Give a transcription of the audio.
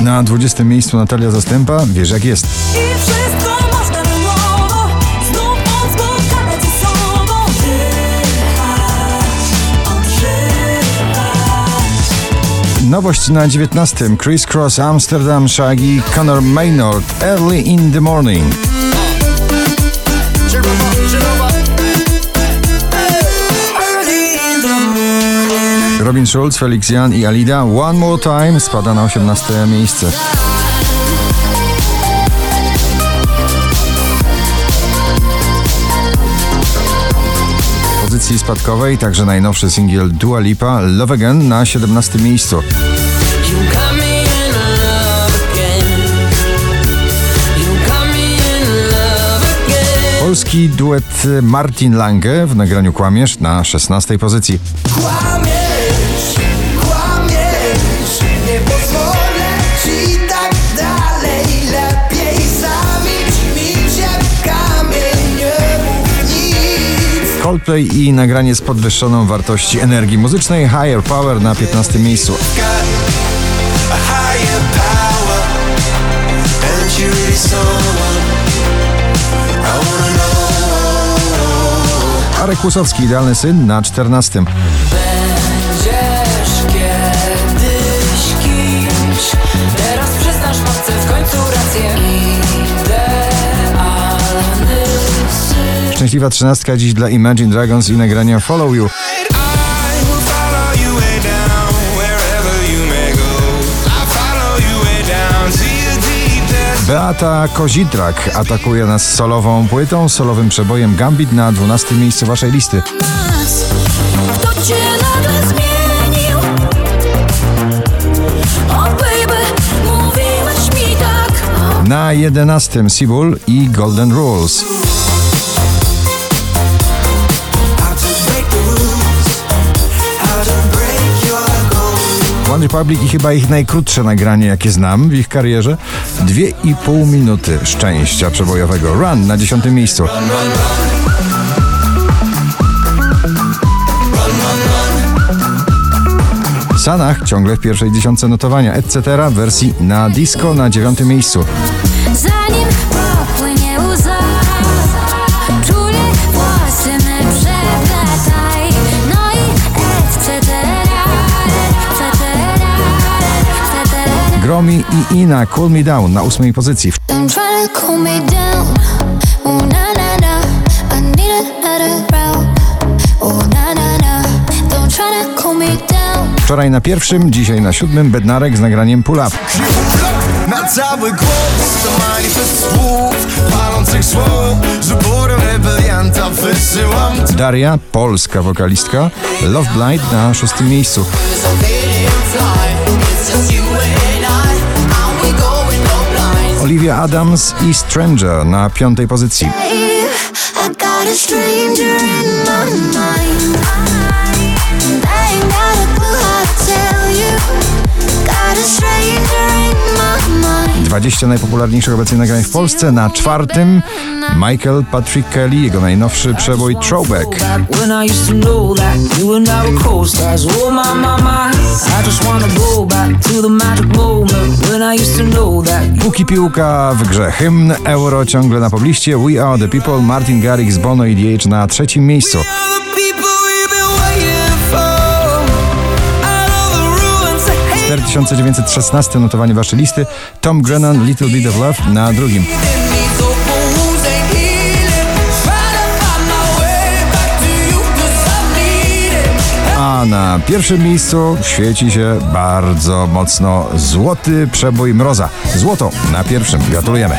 Na 20 miejscu Natalia Zastępa, wiesz jak jest. I wszystko można na nowo Znów moc spotkać ze sobą Oddychać, odżywać Nowość na 19. Chris Cross Amsterdam Shaggy Conor Maynard Early in the Morning. Schulz, Felix Jan i Alida One More Time spada na 18 miejsce. Pozycji spadkowej także najnowszy singiel Dua Lipa Love Again na 17 miejscu. Polski duet Martin Lange w nagraniu Kłamiesz na 16 pozycji. Coldplay i nagranie z podwyższoną wartości energii muzycznej Higher Power na 15 miejscu. Arek Kłusowski, idealny syn na 14. Szczęśliwa trzynastka dziś dla Imagine Dragons i nagrania Follow You. Beata Kozitrak atakuje nas solową płytą, solowym przebojem Gambit na 12 miejscu waszej listy. Na 11 Sibul i Golden Rules. One Republic i chyba ich najkrótsze nagranie, jakie znam w ich karierze. Dwie i pół minuty szczęścia przebojowego. Run na 10 miejscu. Sanach ciągle w pierwszej dziesiątce notowania, etc. wersji na disco na dziewiątym miejscu. Zanim Gromi i Ina Cool Me Down na ósmej pozycji. Don't try to cool me down. Oh na na na, I need another route. Oh na na na, don't try to cool me down. Wczoraj na pierwszym, dzisiaj na siódmym Bednarek z nagraniem Pull Up. Na cały głos to manifest słów Palących słów rebelianta wysyłam Daria, polska wokalistka, Love Blind na szóstym miejscu. Adams i Stranger na piątej pozycji. Hey, 20 najpopularniejszych obecnie nagrań w Polsce. Na czwartym Michael Patrick Kelly, jego najnowszy przebój Throwback. Oh Póki piłka w grze hymn, euro ciągle na pobliście. We Are The People, Martin Garrix, Bono i DH na trzecim miejscu. 4916 notowanie waszej listy. Tom Grennan, Little Bit of Love na drugim. A na pierwszym miejscu świeci się bardzo mocno złoty przebój Mroza. Złoto na pierwszym. Gratulujemy.